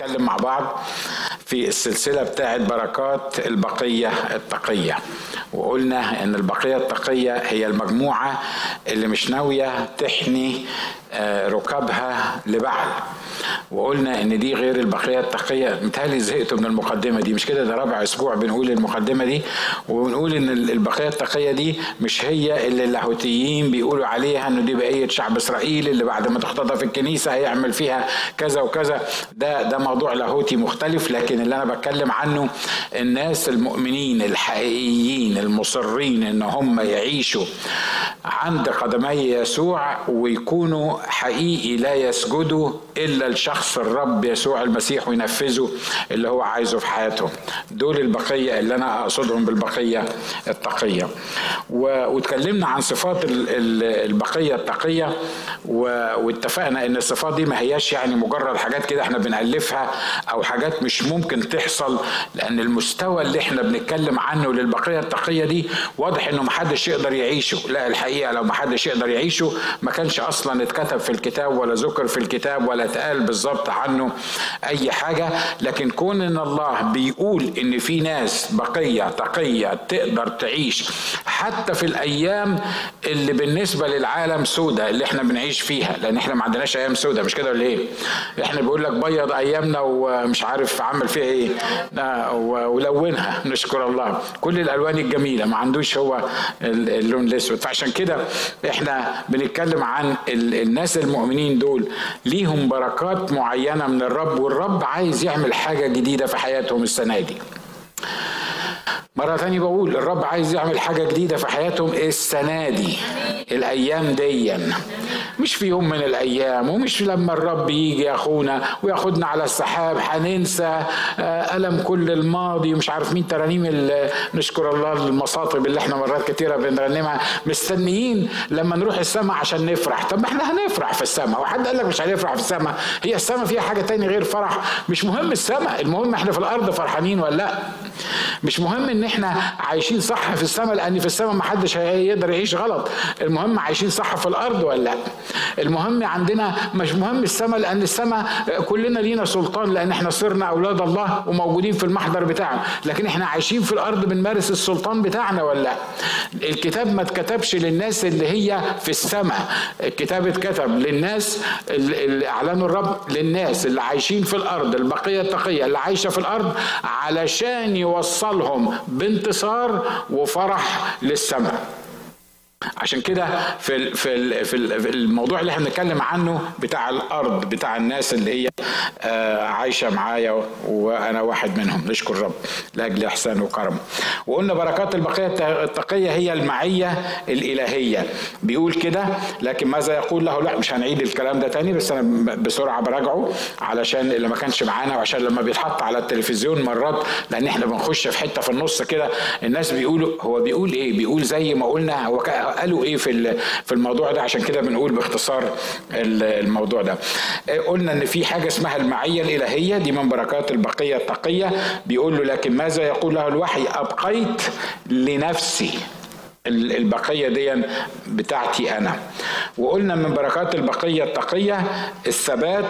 نتكلم مع بعض في السلسلة بتاعت بركات البقية التقية. وقلنا إن البقية التقية هي المجموعة اللي مش ناوية تحني آه، ركابها لبعل وقلنا إن دي غير البقية التقية متهيألي زهقتوا من المقدمة دي. مش كده؟ ده رابع أسبوع بنقول المقدمة دي. وبنقول إن البقية التقية دي مش هي اللي اللاهوتيين بيقولوا عليها إنه دي بقية شعب إسرائيل اللي بعد ما تختطف الكنيسة هيعمل فيها كذا وكذا. ده ده موضوع لاهوتي مختلف. لكن اللي أنا بتكلم عنه الناس المؤمنين الحقيقيين المصرين إن هم يعيشوا عند قدمي يسوع ويكونوا حقيقي لا يسجدوا إلا لشخص الرب يسوع المسيح وينفذوا اللي هو عايزه في حياتهم دول البقية اللي أنا أقصدهم بالبقية التقية. واتكلمنا عن صفات ال- ال- البقية التقية واتفقنا إن الصفات دي ما هياش يعني مجرد حاجات كده إحنا بنألفها أو حاجات مش ممكن تحصل لأن المستوى اللي إحنا بنتكلم عنه للبقية التقية دي واضح إنه محدش يقدر يعيشه. لا الحقيقة لو محدش يقدر يعيشه ما كانش أصلا اتكتب في الكتاب ولا ذكر في الكتاب ولا اتقال بالظبط عنه أي حاجة لكن كون إن الله بيقول إن في ناس بقية تقية تقدر تعيش حتى في الأيام اللي بالنسبة للعالم سودة اللي إحنا بنعيش فيها لأن إحنا ما عندناش أيام سودة مش كده ولا إيه؟ إحنا بيقول لك بيض أيامنا ومش عارف عمل فيها إيه ولونها نشكر الله. كل الألوان الجميلة ما عندوش هو ال- اللون الأسود. فعشان كده إحنا بنتكلم عن ال- الناس المؤمنين دول ليهم بركات معينة من الرب والرب عايز يعمل حاجة جديدة في حياتهم السنة دي. مرة تانية بقول الرب عايز يعمل حاجة جديدة في حياتهم السنة دي الأيام ديا مش في يوم من الأيام ومش لما الرب يجي يا أخونا وياخدنا على السحاب هننسى آه، ألم كل الماضي ومش عارف مين. ترانيم نشكر الله المصاطب اللي إحنا مرات كتيرة بنرنمها مستنيين لما نروح السماء عشان نفرح. طب ما إحنا هنفرح في السماء. وحد قال لك مش هنفرح في السماء. هي السماء فيها حاجة تاني غير فرح. مش مهم السماء. المهم إحنا في الأرض فرحانين ولا لأ. مش مهم إن إحنا عايشين صح في السماء لأن في السماء ما حدش هيقدر يعيش غلط. المهم عايشين صح في الأرض ولا لأ. المهم عندنا مش مهم السماء لأن السماء كلنا لينا سلطان لأن إحنا صرنا أولاد الله وموجودين في المحضر بتاعه. لكن إحنا عايشين في الأرض بنمارس السلطان بتاعنا ولا لأ؟ الكتاب ما اتكتبش للناس اللي هي في السماء. الكتاب اتكتب للناس اللي اعلنوا الرب للناس اللي عايشين في الأرض البقية التقية اللي عايشة في الأرض علشان يوصلهم بانتصار وفرح للسماء. عشان كده في في في ال- في الموضوع اللي إحنا بنتكلم عنه بتاع الأرض بتاع الناس اللي هي آه، عايشة معايا وأنا واحد منهم. نشكر الرب لأجل احسانه وكرمه وقلنا بركات البقية الت- التقية هي المعية الإلهية. بيقول كده لكن ماذا يقول له؟ لا مش هنعيد الكلام ده تاني بس أنا بسرعة براجعه علشان اللي ما كانش معانا وعشان لما بيتحط على التلفزيون مرات لأن إحنا بنخش في حتة في النص كده الناس بيقولوا هو بيقول إيه؟ بيقول زي ما قلنا هو قالوا إيه في في الموضوع ده؟ عشان كده بنقول باختصار ال- الموضوع ده. آه، قلنا إن في حاجة اسمها المعية الإلهية دي من بركات البقية التقية. بيقول له لكن ماذا يقول له الوحي؟ أبقيت لنفسي. ال- البقية دي بتاعتي أنا. وقلنا من بركات البقية التقية الثبات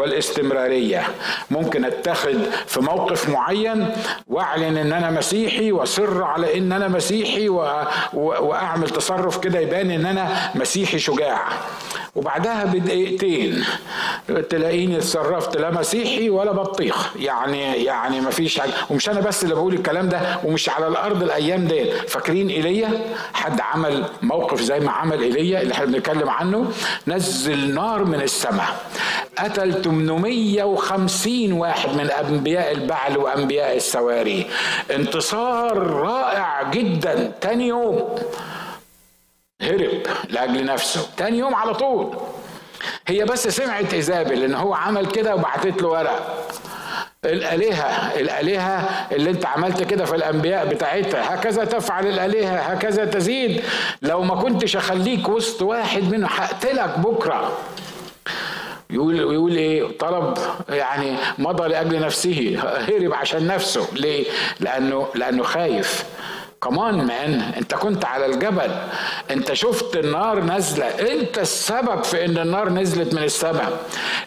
والاستمرارية. ممكن أتخذ في موقف معين وأعلن إن أنا مسيحي وأصر على إن أنا مسيحي و... و... وأعمل تصرف كده يبان إن أنا مسيحي شجاع. وبعدها بدقيقتين تلاقيني اتصرفت لا مسيحي ولا بطيخ. يعني يعني ما فيش حاجة. ومش أنا بس اللي بقول الكلام ده ومش على الأرض الأيام دي فاكرين إيليا؟ حد عمل موقف زي ما عمل إيليا اللي إحنا بنتكلم عنه؟ نزل نار من السماء. قتل 850 واحد من أنبياء البعل وأنبياء السواري. انتصار رائع جدا. تاني يوم هرب لأجل نفسه. تاني يوم على طول. هي بس سمعت ايزابل ان هو عمل كده وبعتت له ورق الآلهة الآلهة اللي أنت عملت كده في الأنبياء بتاعتها. هكذا تفعل الآلهة هكذا تزيد. لو ما كنتش أخليك وسط واحد منهم هقتلك بكرة. يقول يقول إيه؟ طلب يعني مضى لأجل نفسه هرب عشان نفسه. ليه؟ لأنه لأنه خايف. كمان مان أنت كنت على الجبل. أنت شفت النار نازلة. أنت السبب في إن النار نزلت من السماء.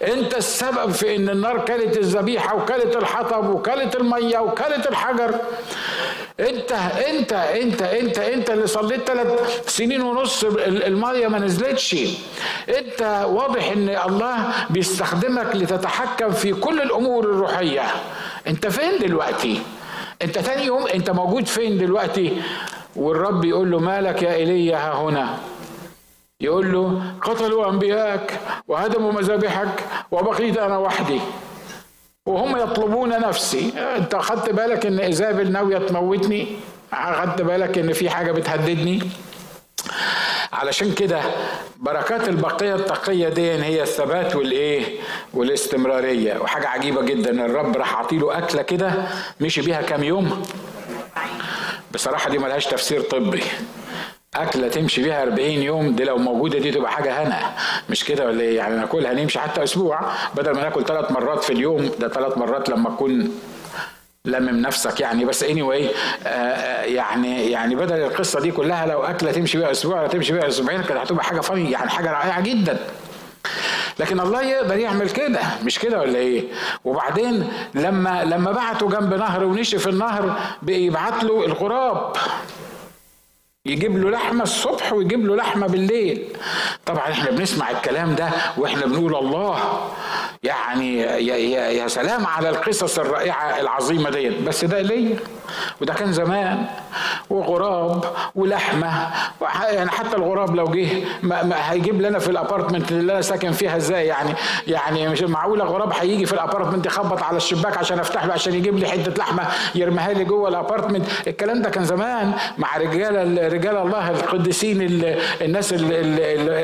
أنت السبب في إن النار كلت الذبيحة وكلت الحطب وكلت المية وكلت الحجر. انت انت انت انت انت اللي صليت ثلاث سنين ونص الميه ما نزلتش. انت واضح ان الله بيستخدمك لتتحكم في كل الأمور الروحية. انت فين دلوقتي؟ انت تاني يوم انت موجود فين دلوقتي؟ والرب يقول له مالك يا ايليا ها هنا؟ يقول له قتلوا أنبياءك وهدموا مذابحك وبقيت أنا وحدي. وهم يطلبون نفسي. انت خدت بالك إن ايزابل ناويه تموتني خدت بالك إن في حاجة بتهددني؟ علشان كده بركات البقية التقية دي هي الثبات والإيه؟ والاستمرارية. وحاجة عجيبة جدا. الرب راح عطيله أكلة كده مشي بيها كام يوم. بصراحة دي ملهاش تفسير طبي. أكلة تمشي بيها 40 يوم دي لو موجودة دي تبقى حاجة هنا. مش كده ولا إيه؟ يعني ناكلها نمشي حتى أسبوع بدل ما ناكل ثلاث مرات في اليوم. ده ثلاث مرات لما تكون لمم نفسك يعني. بس اني anyway آه، آه، يعني يعني بدل القصة دي كلها لو أكلة تمشي بيها أسبوع ولا تمشي بيها أسبوعين كانت هتبقى حاجة فني يعني حاجة رائعة جدا. لكن الله يقدر يعمل كده. مش كده ولا إيه؟ وبعدين لما لما بعته جنب نهر ونشف النهر بقى يبعت له الغراب. يجيب له لحمة الصبح ويجيب له لحمة بالليل. طبعا إحنا بنسمع الكلام ده وإحنا بنقول الله. يعني يا, يا, يا سلام على القصص الرائعة العظيمة ديت. بس ده ليا. وده كان زمان وغراب ولحمة يعني حتى الغراب لو جه هيجيب لنا في الأبارتمنت اللي أنا ساكن فيها إزاي؟ يعني يعني مش معقولة غراب هيجي في ال apartment يخبط على الشباك عشان أفتح له عشان يجيب لي حتة لحمة يرميها لي جوه ال apartment؟ الكلام ده كان زمان مع رجال رجال الله القديسين الناس اللي,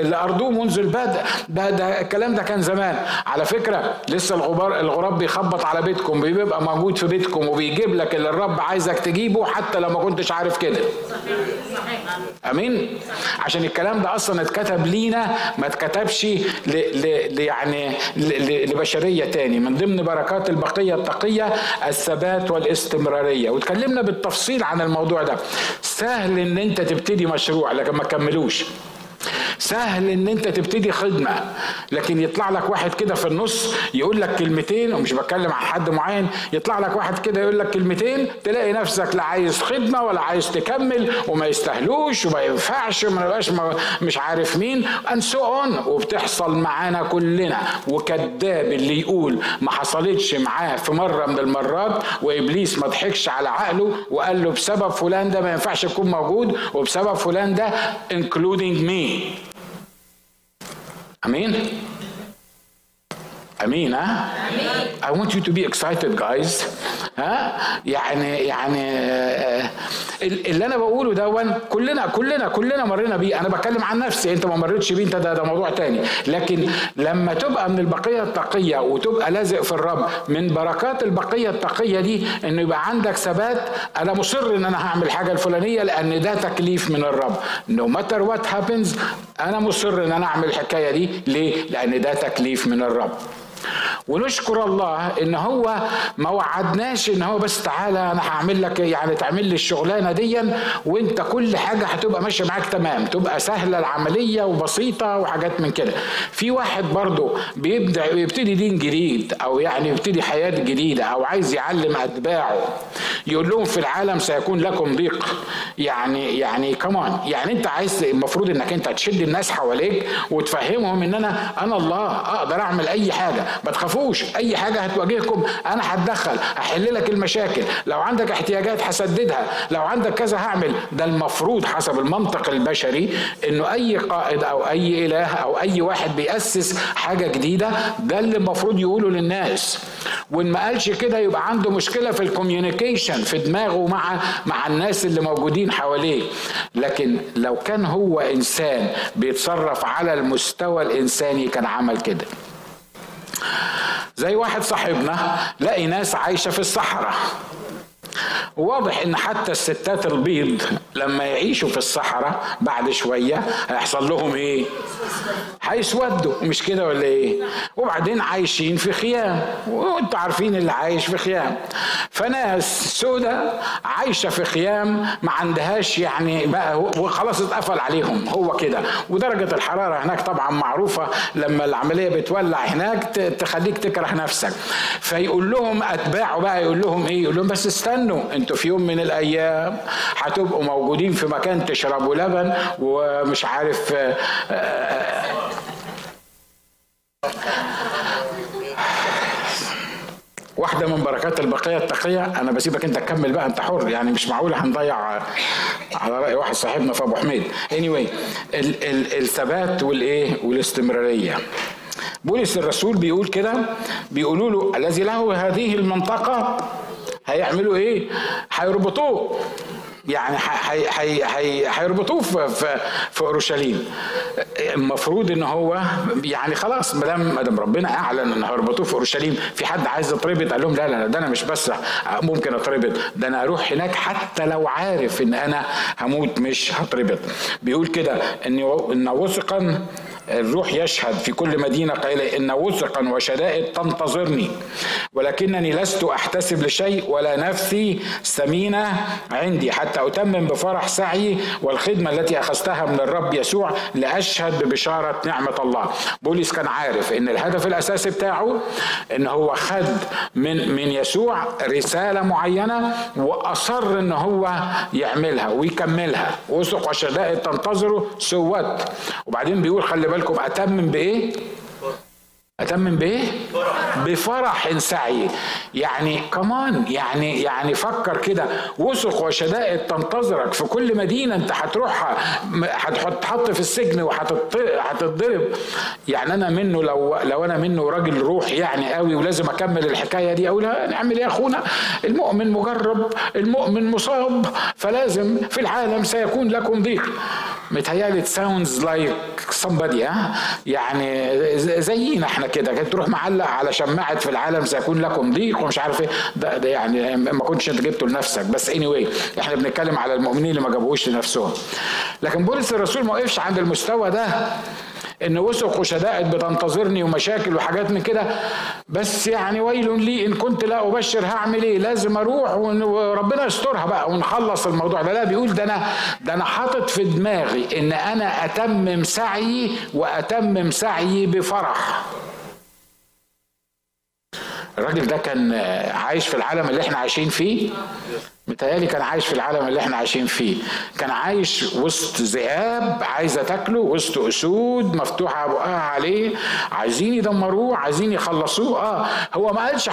اللي أرضوه منذ البدء. ده ده الكلام ده كان زمان. على فكرة لسه الغبار الغراب بيخبط على بيتكم بيبقى موجود في بيتكم وبيجيب لك اللي الرب عايزك تجيبه حتى لو ما كنتش عارف كده. آمين؟ عشان الكلام ده أصلا اتكتب لينا ما اتكتبش ل... يعني. لبشرية تاني. من ضمن بركات البقية التقية الثبات والاستمرارية. واتكلمنا بالتفصيل عن الموضوع ده. سهل إن أنت تبتدي مشروع لكن ما تكملوش. سهل إن أنت تبتدي خدمة لكن يطلع لك واحد كده في النص يقول لك كلمتين ومش بتكلم عن حد معين يطلع لك واحد كده يقول لك كلمتين تلاقي نفسك لا عايز خدمة ولا عايز تكمل وما يستاهلوش وما ينفعش وما نبقاش مش عارف مين and so on وبتحصل معانا كلنا. وكذاب اللي يقول ما حصلتش معاه في مرة من المرات وإبليس ما ضحكش على عقله وقال له بسبب فلان ده ما ينفعش يكون موجود وبسبب فلان ده including me. امين امين ها I want you to be excited guys ها يعني يعني آه، اللي أنا بقوله ده كلنا كلنا كلنا مرينا بيه. أنا بتكلم عن نفسي انت ما مريتش بيه انت ده, ده موضوع تاني. لكن لما تبقى من البقية التقية وتبقى لازق في الرب من بركات البقية التقية دي إنه يبقى عندك ثبات أنا مصر إن أنا هعمل حاجة الفلانية لأن ده تكليف من الرب. No matter what happens أنا مصر إن أنا أعمل الحكاية دي. ليه؟ لأن ده تكليف من الرب. ونشكر الله إن هو ما وعدناش إن هو بس تعالى أنا هعمل لك يعني تعمل لي الشغلانة دي وإنت كل حاجة هتبقى ماشية معاك تمام تبقى سهلة العملية وبسيطة وحاجات من كده. في واحد برضه بيبدا بيبتدي دين جديد أو يعني يبتدي حياة جديدة أو عايز يعلم أتباعه يقول لهم في العالم سيكون لكم ضيق. يعني يعني كمان يعني أنت عايز المفروض إنك أنت تشد الناس حواليك وتفهمهم إن أنا أنا الله أقدر أعمل أي حاجة. ما تخافوش أي حاجة هتواجهكم أنا هتدخل هحل لك المشاكل. لو عندك احتياجات هسددها لو عندك كذا هعمل. ده المفروض حسب المنطق البشري إنه أي قائد أو أي إله أو أي واحد بيأسس حاجة جديدة ده اللي المفروض يقوله للناس. وإن ما قالش كده يبقى عنده مشكلة في ال communication في دماغه مع مع الناس اللي موجودين حواليه. لكن لو كان هو إنسان بيتصرف على المستوى الإنساني كان عمل كده. زي واحد صاحبنا لقي ناس عايشة في الصحراء. واضح إن حتى الستات البيض لما يعيشوا في الصحراء بعد شوية هيحصل لهم إيه؟ هيسودوا. مش كده ولا إيه؟ وبعدين عايشين في خيام. وأنتوا عارفين اللي عايش في خيام. فناس سودة عايشة في خيام ما عندهاش يعني بقى وخلاص اتقفل عليهم. هو كده. ودرجة الحرارة هناك طبعا معروفة. لما العملية بتولع هناك تخليك تكره نفسك. فيقول لهم أتباعه بقى يقول لهم إيه؟ يقول لهم بس استنوا. أنتوا في يوم من الأيام هتبقوا موجودين في مكان تشربوا لبن ومش عارف آه، آه، واحدة من بركات البقية التقية أنا بسيبك أنت تكمل بقى أنت حر يعني مش معقول هنضيع على رأي واحد صاحبنا في أبو حميد. Anyway الثبات والإيه؟ والاستمرارية. بولس الرسول بيقول كده بيقولوا له الذي له هذه المنطقة هيعملوا إيه؟ هيربطوه. يعني هيربطوه في في اورشليم. المفروض ان هو يعني خلاص ما دام ربنا اعلن ان هيربطوه في اورشليم في حد عايز يتربط؟ قال لهم لا لا ده أنا مش بس ممكن اتربط ده أنا أروح هناك حتى لو عارف ان أنا هموت مش هتربط. بيقول كده إن إن وثقا الروح يشهد في كل مدينة قائلة إن وثقا وشدائد تنتظرني ولكنني لست أحتسب لشيء ولا نفسي ثمينة عندي حتى أتمم بفرح سعي والخدمة التي أخذتها من الرب يسوع لأشهد ببشارة نعمة الله. بولس كان عارف إن الهدف الأساسي بتاعه إن هو خد من من يسوع رسالة معينة وأصر إن هو يعملها ويكملها. وثق وشدائد تنتظره سوت وبعدين بيقول خلي بالك بالكم أتمم بإيه؟ اتمم بايه بفرح سعي. يعني كمان يعني يعني فكر كده. وثق وشدائد تنتظرك في كل مدينة أنت هتروحها هتحط في السجن وهتتضرب يعني أنا منه لو لو أنا منه راجل روح يعني قوي ولازم أكمل الحكاية دي أقول نعمل إيه يا أخونا؟ المؤمن مجرب المؤمن مصاب فلازم في العالم سيكون لكم ضيق. متهيألي sounds like somebody ها؟ يعني زينا إحنا كده تروح معلق على شماعة في العالم سيكون لكم ضيق ومش عارف إيه. ده, ده يعني ما كنتش أنت جبته لنفسك. بس اني anyway إحنا بنتكلم على المؤمنين اللي ما جابوهوش لنفسهم. لكن بولس الرسول ما وقفش عند المستوى ده إن وسق وشدائد بتنتظرني ومشاكل وحاجات من كده. بس يعني ويل لي إن كنت لا أبشر هعمل إيه؟ لازم أروح وربنا يسترها بقى ونخلص الموضوع ده. لا بيقول ده أنا ده أنا حاطط في دماغي إن أنا أتمم سعيي وأتمم سعيي بفرح. الراجل ده كان عايش في العالم اللي إحنا عايشين فيه؟ متهيألي كان عايش في العالم اللي إحنا عايشين فيه. كان عايش وسط ذئاب عايزة تاكله وسط أسود مفتوحة بقها عليه. عايزين يدمروه عايزين يخلصوه. آه هو ما قالش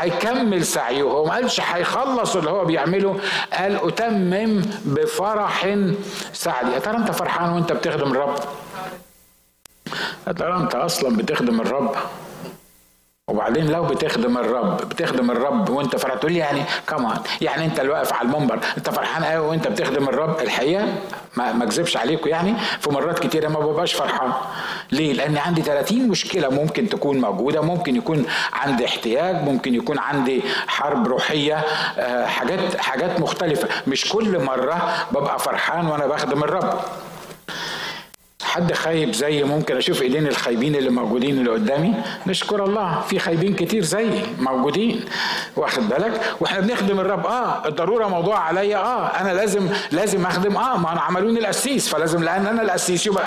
هيكمل سعيه هو ما قالش هيخلص اللي هو بيعمله. قال أتمم بفرح سعدي يا ترى أنت فرحان وأنت بتخدم الرب؟ يا ترى أنت أصلا بتخدم الرب؟ وبعدين لو بتخدم الرب بتخدم الرب وانت فرحان تقول لي يعني كمان يعني انت اللي واقف على المنبر انت فرحان قوي وانت بتخدم الرب؟ الحقيقة ما ما اكذبش عليكم يعني في مرات كتيرة ما ببقاش فرحان. ليه؟ لأن عندي 30 مشكلة ممكن تكون موجودة ممكن يكون عندي احتياج ممكن يكون عندي حرب روحية آه، حاجات حاجات مختلفة. مش كل مرة ببقى فرحان وأنا بخدم الرب. حد خايب زي ممكن أشوف إيدين الخايبين اللي موجودين اللي قدامي؟ نشكر الله في خايبين كتير زيي موجودين واخد بالك؟ وإحنا بنخدم الرب. آه الضرورة موضوع عليا. آه أنا لازم لازم أخدم. آه ما أنا عملوني القسيس فلازم لأن أنا القسيس. يبقى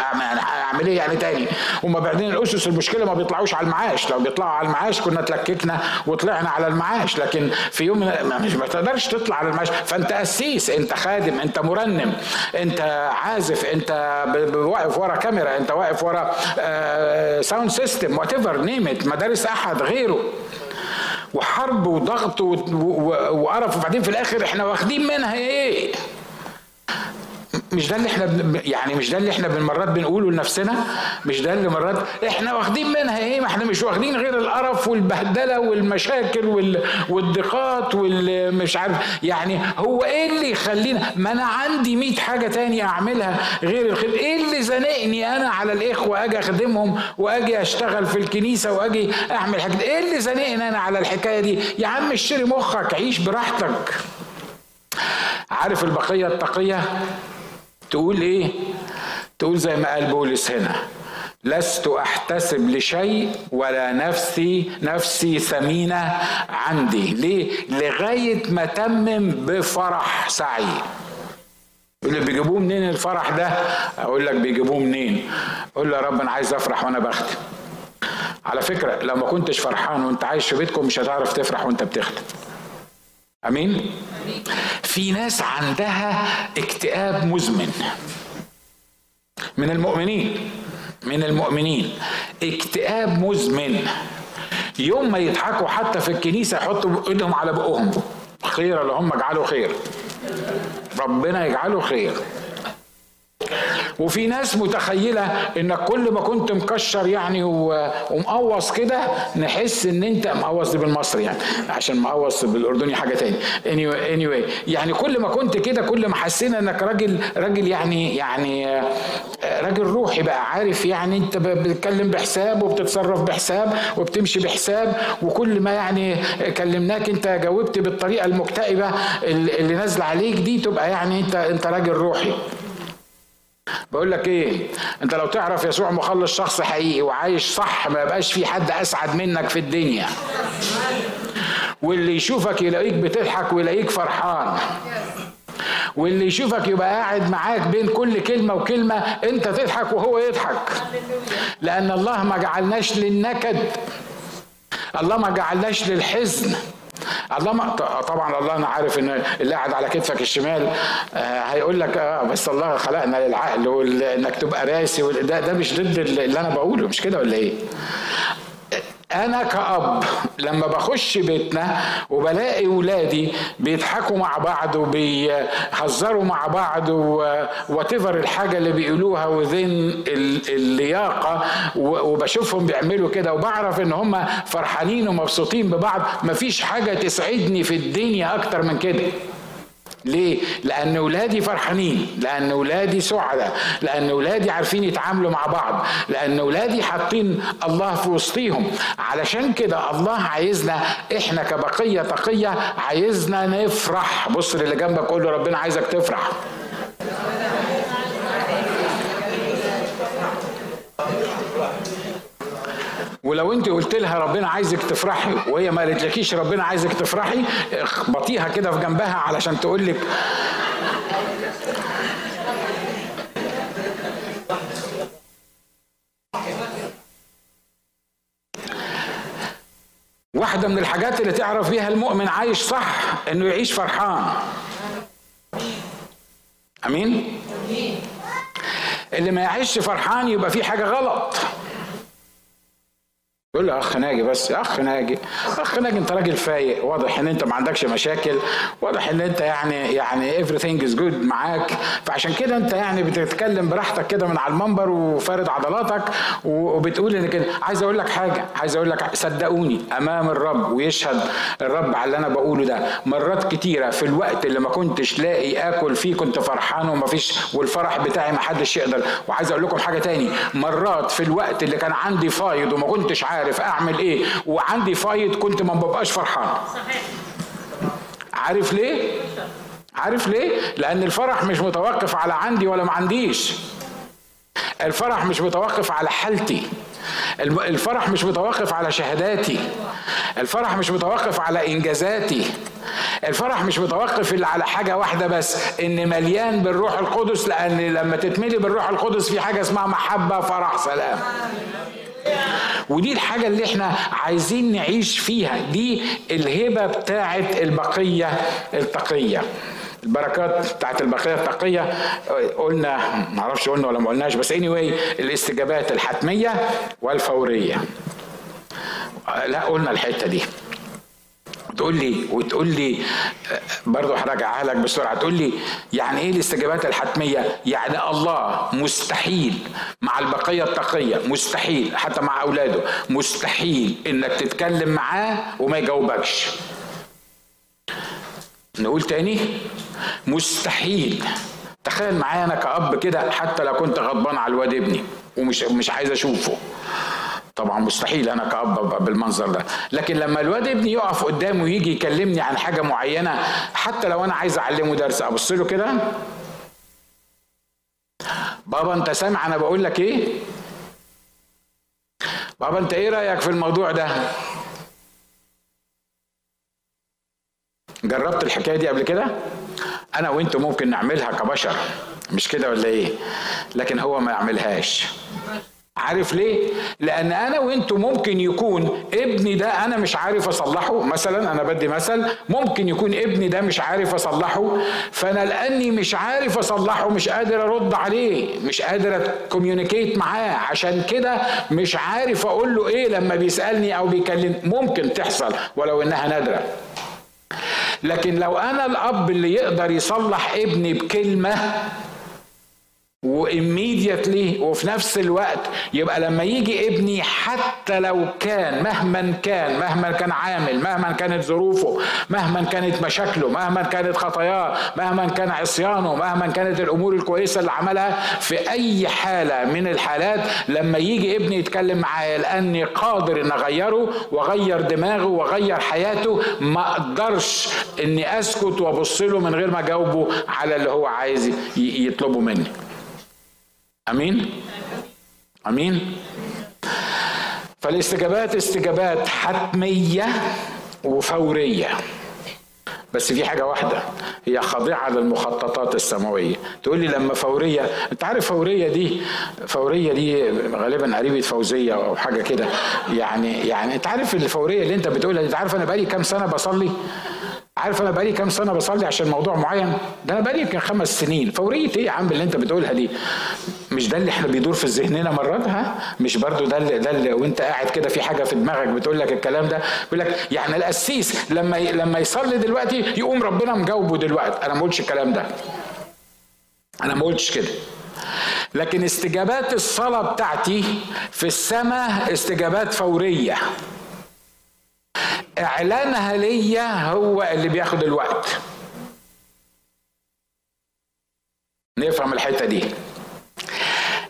أعمل إيه يعني تاني؟ وما بعدين الأسس المشكلة ما بيطلعوش على المعاش. لو بيطلعوا على المعاش كنا تلككنا وطلعنا على المعاش. لكن في يوم مش ما تقدرش تطلع على المعاش. فأنت قسيس أنت خادم أنت مرنم أنت عازف أنت واقف ورا كاميرا انت واقف ورا sound system whatever name it مدارس أحد غيره. وحرب وضغط وقرف. وبعدين في الآخر إحنا واخدين منها إيه؟ مش ده اللي إحنا يعني مش ده اللي إحنا بالمرات بنقوله لنفسنا؟ مش ده اللي مرات إحنا واخدين منها إيه؟ ما إحنا مش واخدين غير القرف والبهدلة والمشاكل والضيقات والمش عارف. يعني هو إيه اللي يخلينا ما أنا عندي 100 حاجة تانية اعملها غير الخدمه إيه اللي زنقني أنا على الاخوة أجي اخدمهم واجي اشتغل في الكنيسة واجي اعمل حاجة؟ إيه اللي زنقني أنا على الحكاية دي؟ يا عم اشتري مخك عيش براحتك. عارف البقية التقية؟ تقول إيه؟ تقول زي ما قال بولس هنا لست أحتسب لشيء ولا نفسي نفسي ثمينة عندي. ليه؟ لغاية ما تمم بفرح سعي. اللي بيجيبوه منين الفرح ده؟ أقول لك بيجيبوه منين؟ قول له يا رب أنا عايز أفرح وأنا بختم. على فكرة لو ما كنتش فرحان وأنت عايش في بيتكم مش هتعرف تفرح وأنت بتختم. أمين؟ في ناس عندها اكتئاب مزمن. من المؤمنين من المؤمنين. اكتئاب مزمن. يوم ما يضحكوا حتى في الكنيسة يحطوا إيدهم على بقهم. خير اللهم اجعله خير. ربنا يجعله خير. وفي ناس متخيلة انك كل ما كنت مكشر يعني ومقوص كده نحس إن أنت مقوص بالمصري يعني. عشان مقوص بالأردني حاجة تاني. Anyway, anyway يعني كل ما كنت كده كل ما حسينا إنك راجل راجل يعني يعني راجل روحي بقى. عارف يعني أنت بتتكلم بحساب وبتتصرف بحساب وبتمشي بحساب وكل ما يعني كلمناك أنت جاوبت بالطريقة المكتئبة اللي نازلة عليك دي تبقى يعني أنت أنت راجل روحي. بقول لك إيه؟ انت لو تعرف يسوع مخلص شخص حقيقي وعايش صح ما يبقاش في حد أسعد منك في الدنيا. واللي يشوفك يلاقيك بتضحك ويلاقيك فرحان. واللي يشوفك يبقى قاعد معاك بين كل كلمة وكلمة انت تضحك وهو يضحك. لأن الله ما جعلناش للنكد. الله ما جعلناش للحزن. الله طبعا الله أنا عارف إن اللي قاعد على كتفك الشمال آه هيقول لك آه بس الله خلقنا للعقل وانك تبقى راسي ده ده مش ضد اللي أنا بقوله مش كده ولا إيه؟ أنا كأب لما بخش بيتنا وبلاقي ولادي بيضحكوا مع بعض وبيهزروا مع بعض وتفر الحاجة اللي بيقولوها وذين اللياقة وبشوفهم بيعملوا كده وبعرف إن هم فرحانين ومبسوطين ببعض. مفيش حاجة تسعدني في الدنيا أكتر من كده. ليه؟ لأن ولادي فرحانين، لأن ولادي سعداء، لأن ولادي عارفين يتعاملوا مع بعض، لأن ولادي حاطين الله في وسطيهم، علشان كده الله عايزنا إحنا كبقية تقية عايزنا نفرح، بص اللي جنبك قول له ربنا عايزك تفرح. ولو انت قلت لها ربنا عايزك تفرحي وهي ما قالتلكيش ربنا عايزك تفرحي اخبطيها كده في جنبها علشان تقول لك واحدة من الحاجات اللي تعرف بيها المؤمن عايش صح إنه يعيش فرحان. آمين. اللي ما يعيش فرحان يبقى في حاجة غلط. يقول له أخ ناجي بس أخ ناجي أخ ناجي أنت راجل فايق. واضح إن أنت ما عندكش مشاكل. واضح إن أنت يعني يعني everything is good معاك. فعشان كده أنت يعني بتتكلم براحتك كده من على المنبر وفارد عضلاتك وبتقول إن كده. عايز أقول لك حاجة عايز أقول لك صدقوني أمام الرب ويشهد الرب على اللي أنا بقوله ده. مرات كتيرة في الوقت اللي ما كنتش لاقي آكل فيه كنت فرحان وما فيش والفرح بتاعي ما حدش يقدر. وعايز أقول لكم حاجة تاني. مرات في الوقت اللي كان عندي فايض وما كنتش عارف عارف أعمل إيه. وعندي فايض كنت ما ببقاش فرحان. صحيح عارف ليه؟ عارف ليه؟ لأن الفرح مش متوقف على عندي ولا ما عنديش. الفرح مش متوقف على حالتي. الفرح مش متوقف على شهاداتي. الفرح مش متوقف على إنجازاتي. الفرح مش متوقف على حاجة واحدة بس إن مليان بالروح القدس لأن لما تتملي بالروح القدس في حاجة اسمها محبة فرح سلام. ودي الحاجة اللي إحنا عايزين نعيش فيها دي الهبة بتاعة البقية التقية. البركات بتاعت البقية التقية. قلنا ما أعرفش قلنا ولا ما قلناش بس anyway الاستجابات الحتمية والفورية. لا قلنا الحتة دي. تقول لي وتقول لي برضه هراجعها لك بسرعة تقول لي يعني إيه الاستجابات الحتمية؟ يعني الله مستحيل مع البقية التقية مستحيل حتى مع أولاده مستحيل إنك تتكلم معاه وما يجاوبكش. نقول تاني مستحيل تخيل معايا أنا كأب كده حتى لو كنت غضبان على الواد ابني ومش مش عايز أشوفه طبعا مستحيل أنا كأب بالمنظر ده. لكن لما الواد ابني يقف قدامي ويجي يكلمني عن حاجة معينة حتى لو أنا عايز أعلمه درس أبص له كده. بابا أنت سامع أنا بقول لك إيه؟ بابا أنت إيه رأيك في الموضوع ده؟ جربت الحكاية دي قبل كده؟ أنا وأنتوا ممكن نعملها كبشر مش كده ولا إيه؟ لكن هو ما يعملهاش. عارف ليه؟ لأن أنا وأنتوا ممكن يكون ابني ده أنا مش عارف أصلحه. مثلا أنا بدي مثل ممكن يكون ابني ده مش عارف أصلحه. فأنا لأني مش عارف أصلحه مش قادر أرد عليه مش قادر أكوميونيكيت معاه. عشان كده مش عارف أقول له إيه لما بيسألني أو بيكلم. ممكن تحصل ولو إنها نادرة. لكن لو أنا الأب اللي يقدر يصلح ابني بكلمة وإميديتلي وفي نفس الوقت يبقى لما يجي ابني حتى لو كان مهما كان مهما كان عامل مهما كانت ظروفه مهما كانت مشاكله مهما كانت خطاياه مهما كان عصيانه مهما كانت الأمور الكويسة اللي عملها في أي حالة من الحالات لما يجي ابني يتكلم معايا لأني قادر إن أغيره وأغير دماغه وأغير حياته ما أقدرش إني أسكت وأبص له من غير ما أجاوبه على اللي هو عايز يطلبه مني. آمين. آمين. فالاستجابات استجابات حتمية وفورية. بس في حاجة واحدة هي خاضعة للمخططات السماوية. تقول لي لما فورية انت عارف فورية دي فورية دي غالبا قريبة فوزية أو حاجة كده. يعني يعني انت عارف الفورية اللي انت بتقولها انت عارف أنا بقالي كام سنة بصلي؟ عارف أنا بقالي كام سنة بصلي عشان موضوع معين؟ ده أنا بقالي يمكن خمس سنين. فوريه إيه يا عم اللي انت بتقولها دي؟ مش ده اللي إحنا بيدور في ذهننا مرات؟ ها؟ مش برضو ده اللي ده اللي وانت قاعد كده في حاجة في دماغك بتقول لك الكلام ده؟ بيقول لك يعني القسيس لما لما يصلي دلوقتي يقوم ربنا مجاوبه دلوقتي. أنا ما قلتش الكلام ده. أنا ما قلتش كده. لكن استجابات الصلاة بتاعتي في السماء استجابات فورية. إعلانها ليا هو اللي بياخد الوقت. نفهم الحتة دي.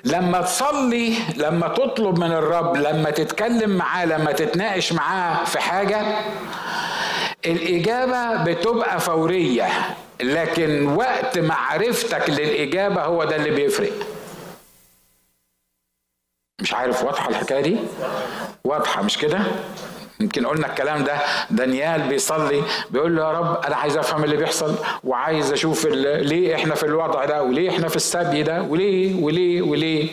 لما تصلي لما تطلب من الرب لما تتكلم معاه لما تتناقش معاه في حاجة الإجابة بتبقى فورية. لكن وقت معرفتك للإجابة هو ده اللي بيفرق. مش عارف واضحة الحكاية دي؟ واضحة مش كده؟ يمكن قلنا الكلام ده دانيال بيصلي بيقول له يا رب أنا عايز أفهم اللي بيحصل وعايز أشوف ليه إحنا في الوضع ده وليه إحنا في السبي ده وليه وليه وليه.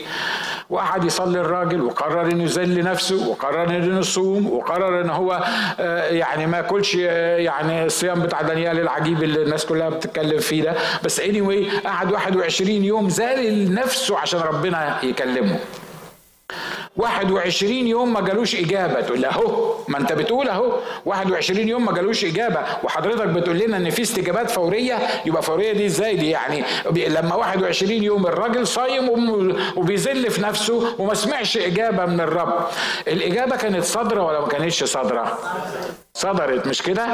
وقعد يصلي الراجل وقرر إنه يذل نفسه وقرر إنه يصوم وقرر إن هو آه، يعني ما ياكلش آه، يعني الصيام بتاع دانيال العجيب اللي الناس كلها بتتكلم فيه ده. بس اني anyway قعد 21 يوم ذالل نفسه عشان ربنا يكلمه. 21 يوم ما جالوش إجابة. تقول أهو ما أنت بتقول أهو. 21 يوم ما جالوش إجابة. وحضرتك بتقول لنا إن في استجابات فورية. يبقى فورية دي إزاي؟ دي يعني لما 21 يوم الراجل صايم وبيذل في نفسه وما سمعش إجابة من الرب. الإجابة كانت صادره ولا ما كانتش صادره صدرت مش كده؟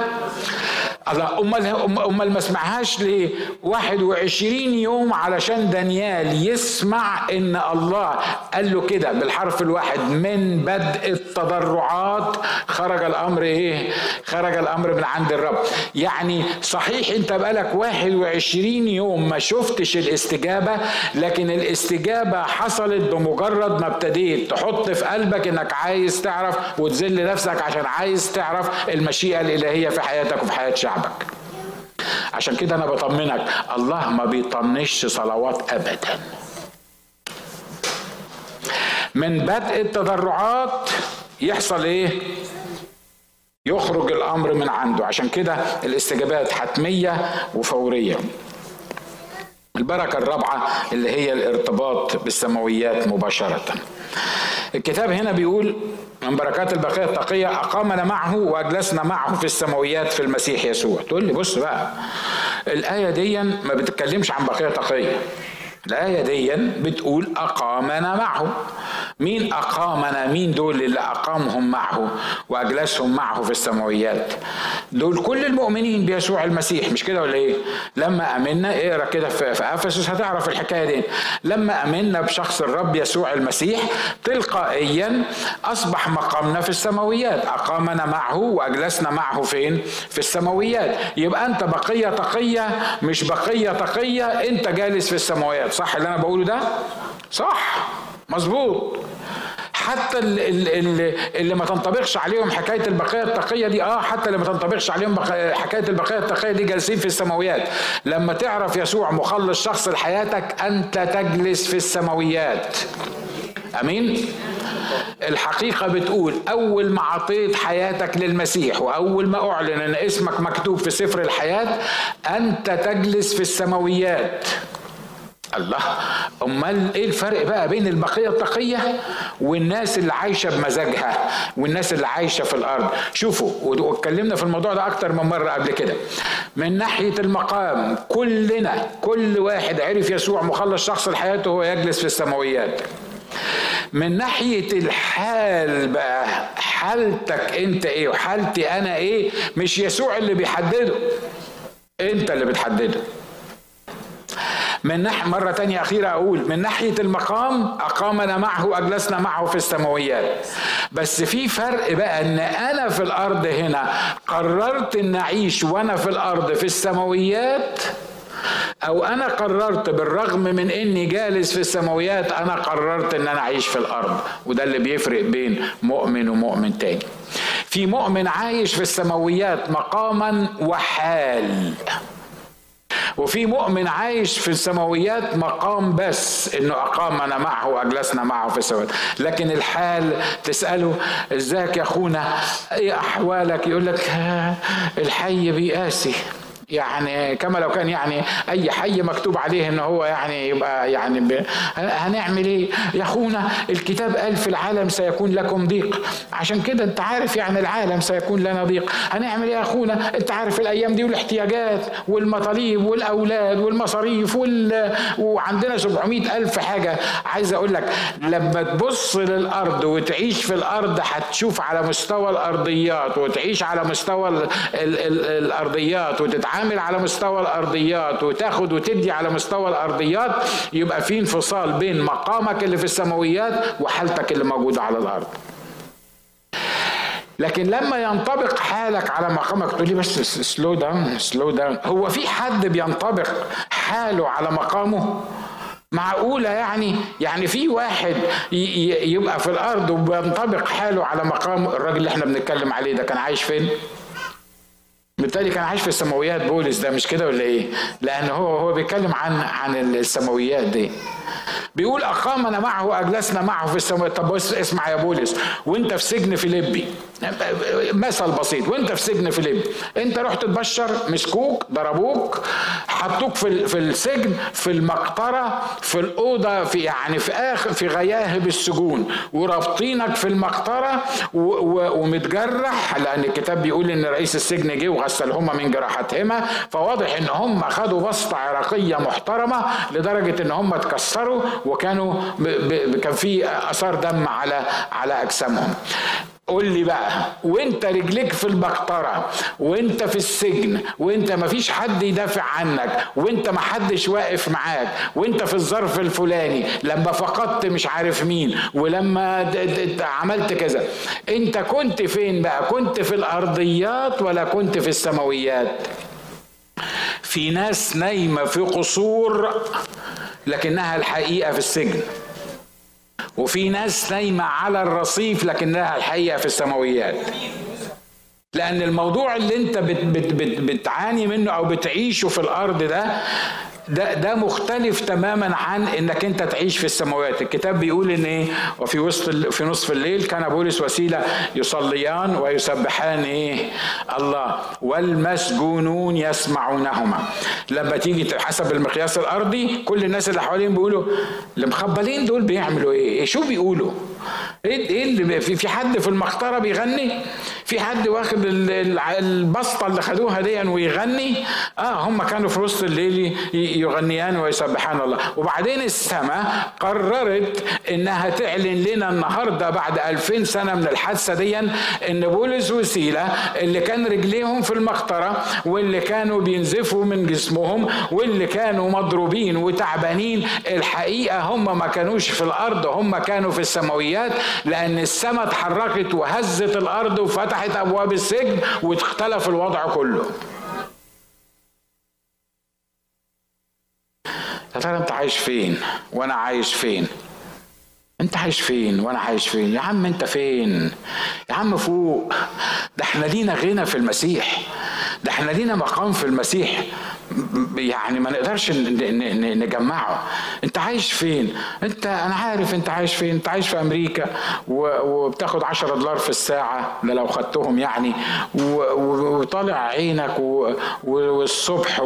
الله أمال أمال ما سمعهاش ليه 21 يوم علشان دانيال يسمع إن الله. قال له كده بالحرف الواحد من بدء التضرعات خرج الأمر إيه؟ خرج الأمر من عند الرب. يعني صحيح أنت بقالك 21 يوم ما شفتش الاستجابة لكن الاستجابة حصلت بمجرد ما ابتديت تحط في قلبك إنك عايز تعرف وتذل نفسك عشان عايز تعرف المشيئة الإلهية في حياتك وفي حياة شعبك. عشان كده أنا بطمنك الله ما بيطنش صلوات ابدا. من بدء التضرعات يحصل إيه؟ يخرج الأمر من عنده. عشان كده الاستجابات حتمية وفورية. البركة الرابعة اللي هي الارتباط بالسماويات مباشرة. الكتاب هنا بيقول من بركات البقية التقية أقامنا معه وأجلسنا معه في السماويات في المسيح يسوع. تقول لي بص بقى الآية دي ما بتتكلمش عن بقية تقية. الآية دي بتقول أقامنا معه. مين أقامنا؟ مين دول اللي أقامهم معه وأجلسهم معه في السماويات؟ دول كل المؤمنين بيسوع المسيح مش كده ولا إيه؟ لما أمنا اقرأ كده في أفسس هتعرف الحكاية دي. لما أمنا بشخص الرب يسوع المسيح تلقائيا أصبح مقامنا في السماويات. أقامنا معه وأجلسنا معه فين؟ في السماويات. يبقى أنت بقية تقية مش بقية تقية أنت جالس في السماويات. صح اللي أنا بقوله ده؟ صح. مظبوط. حتى اللي, اللي ما تنطبقش عليهم حكاية البقيه التقية دي آه حتى اللي ما تنطبقش عليهم حكاية البقيه التقية دي جالسين في السماويات. لما تعرف يسوع مخلص شخص لحياتك أنت تجلس في السماويات. آمين؟ الحقيقة بتقول أول ما عطيت حياتك للمسيح وأول ما أعلن أن اسمك مكتوب في سفر الحياة أنت تجلس في السماويات. الله. أمال إيه الفرق بقى بين البقية التقيه والناس اللي عايشة بمزاجها والناس اللي عايشة في الأرض. شوفوا واتكلمنا في الموضوع ده أكتر من مرة قبل كده. من ناحية المقام كلنا كل واحد عرف يسوع مخلص شخص لحياته هو يجلس في السماويات. من ناحية الحال بقى حالتك أنت إيه؟ وحالتي أنا إيه؟ مش يسوع اللي بيحدده. أنت اللي بتحدده. من ناحية مرة تانية أخيرة أقول من ناحية المقام أقامنا معه وأجلسنا معه في السماويات. بس في فرق بقى أن أنا في الأرض هنا قررت أن أعيش وأنا في الأرض في السماويات أو أنا قررت بالرغم من إني جالس في السماويات أنا قررت إن أنا أعيش في الأرض. وده اللي بيفرق بين مؤمن ومؤمن تاني. في مؤمن عايش في السماويات مقاما وحال. وفي مؤمن عايش في السماويات مقام بس إنه أقامنا معه وأجلسنا معه في السماويات لكن الحال تسأله ازيك يا أخونا؟ إيه أحوالك؟ يقول لك الحي بيقاسي يعني كما لو كان يعني أي حي مكتوب عليه إن هو يعني يبقى يعني ب... هنعمل إيه؟ يا أخونا الكتاب قال في العالم سيكون لكم ضيق. عشان كده أنت عارف يعني العالم سيكون لنا ضيق. هنعمل إيه يا أخونا؟ أنت عارف الأيام دي والاحتياجات والمطالب والأولاد والمصاريف وال... وعندنا 700 ألف حاجة. عايز أقول لك لما تبص للأرض وتعيش في الأرض هتشوف على مستوى الأرضيات وتعيش على مستوى ال... ال... ال... الأرضيات وتتعامل تتعامل على مستوى الأرضيات وتاخد وتدي على مستوى الأرضيات يبقى في انفصال بين مقامك اللي في السماويات وحالتك اللي موجودة على الأرض. لكن لما ينطبق حالك على مقامك تقول لي بس slow down slow down هو في حد بينطبق حاله على مقامه؟ معقولة يعني؟ يعني في واحد يبقى في الأرض وبينطبق حاله على مقام الراجل اللي إحنا بنتكلم عليه ده كان عايش فين؟ بالتالي كان عايش في السماويات بولس ده مش كده ولا إيه؟ لأن هو هو بيتكلم عن عن السماويات دي. بيقول أقامنا معه وأجلسنا معه في السماوات طب اسمع يا بولس وأنت في سجن فيليبي. مثل بسيط وأنت في سجن فيليبي. أنت رحت تبشر مسكوك ضربوك حطوك في في السجن في المقطرة في الأوضة في يعني في آخر في غياهب السجون. ورابطينك في المقطرة ومتجرح لأن الكتاب بيقول إن رئيس السجن جه وغسلهما من جراحتهما فواضح إن هم خدوا بسطه عراقية محترمة لدرجة إن هم اتكسروا وكانوا كان في آثار دم على على أجسامهم. قول لي بقى وانت رجليك في البقطرة وانت في السجن وانت مفيش حد يدافع عنك وانت محدش واقف معاك وانت في الظرف الفلاني لما فقدت مش عارف مين ولما عملت كذا. انت كنت فين بقى؟ كنت في الأرضيات ولا كنت في السماويات؟ في ناس نايمة في قصور لكنها الحقيقة في السجن. وفي ناس نايمة على الرصيف لكنها الحقيقة في السماويات. لأن الموضوع اللي أنت بت بت بت بتعاني منه أو بتعيشه في الأرض ده ده ده مختلف تماما عن انك انت تعيش في السماوات. الكتاب بيقول ان إيه وفي وسط في نصف الليل كان بولس وسيلة يصليان ويسبحان إيه الله والمسجونون يسمعونهما. لما تيجي حسب المقياس الأرضي كل الناس اللي حوالين بيقولوا المخبلين دول بيعملوا إيه, إيه؟ شو بيقولوا؟ إيه إيه اللي في حد في المقطرة بيغني؟ في حد واخد البسطة اللي خدوها دي ويغني؟ آه هم كانوا في وسط الليل يغنيان ويسبحان الله. وبعدين السماء قررت إنها تعلن لنا النهارده بعد ألفين سنة من الحادثة دي إن بولس وسيلة اللي كان رجليهم في المقطرة واللي كانوا بينزفوا من جسمهم واللي كانوا مضروبين وتعبانين الحقيقة هم ما كانوش في الأرض هم كانوا في السماويات لأن السماء اتحركت وهزت الأرض وفتحت أبواب السجن واختلف الوضع كله. يا ترى أنت عايش فين وأنا عايش فين؟ أنت عايش فين وأنا عايش فين؟ يا عم أنت فين؟ يا عم فوق. ده إحنا لينا غنى في المسيح. ده إحنا لينا مقام في المسيح. يعني ما نقدرش نجمعه. انت عايش فين؟ انت أنا عارف انت عايش فين. انت عايش في أمريكا وبتاخد 10 دولار في الساعة ده لو خدتهم يعني. وطالع عينك والصبح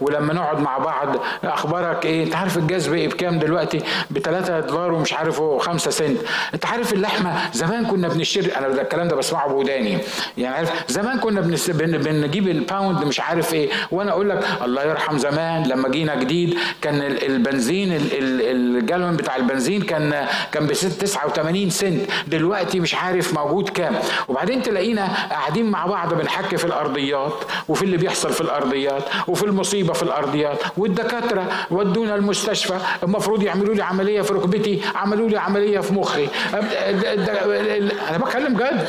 ولما نقعد مع بعض أخبارك إيه؟ انت عارف الجاز بقي بكام دلوقتي؟ ب 3 دولار ومش عارف 5 سنت. انت عارف اللحمة؟ زمان كنا بنشتري أنا ده الكلام ده بسمعه بوداني. يعني عارف زمان كنا بنجيب ال pound مش عارف إيه وأنا أقول لك الله يرحم زمان لما جينا جديد كان البنزين الجالون بتاع البنزين كان كان ب 89 سنت. دلوقتي مش عارف موجود كام. وبعدين تلاقينا قاعدين مع بعض بنحكي في الأرضيات وفي اللي بيحصل في الأرضيات وفي المصيبة في الأرضيات. والدكاترة ودونا المستشفى المفروض يعملوا لي عملية في ركبتي عملوا لي عملية في مخي. أنا بتكلم جد.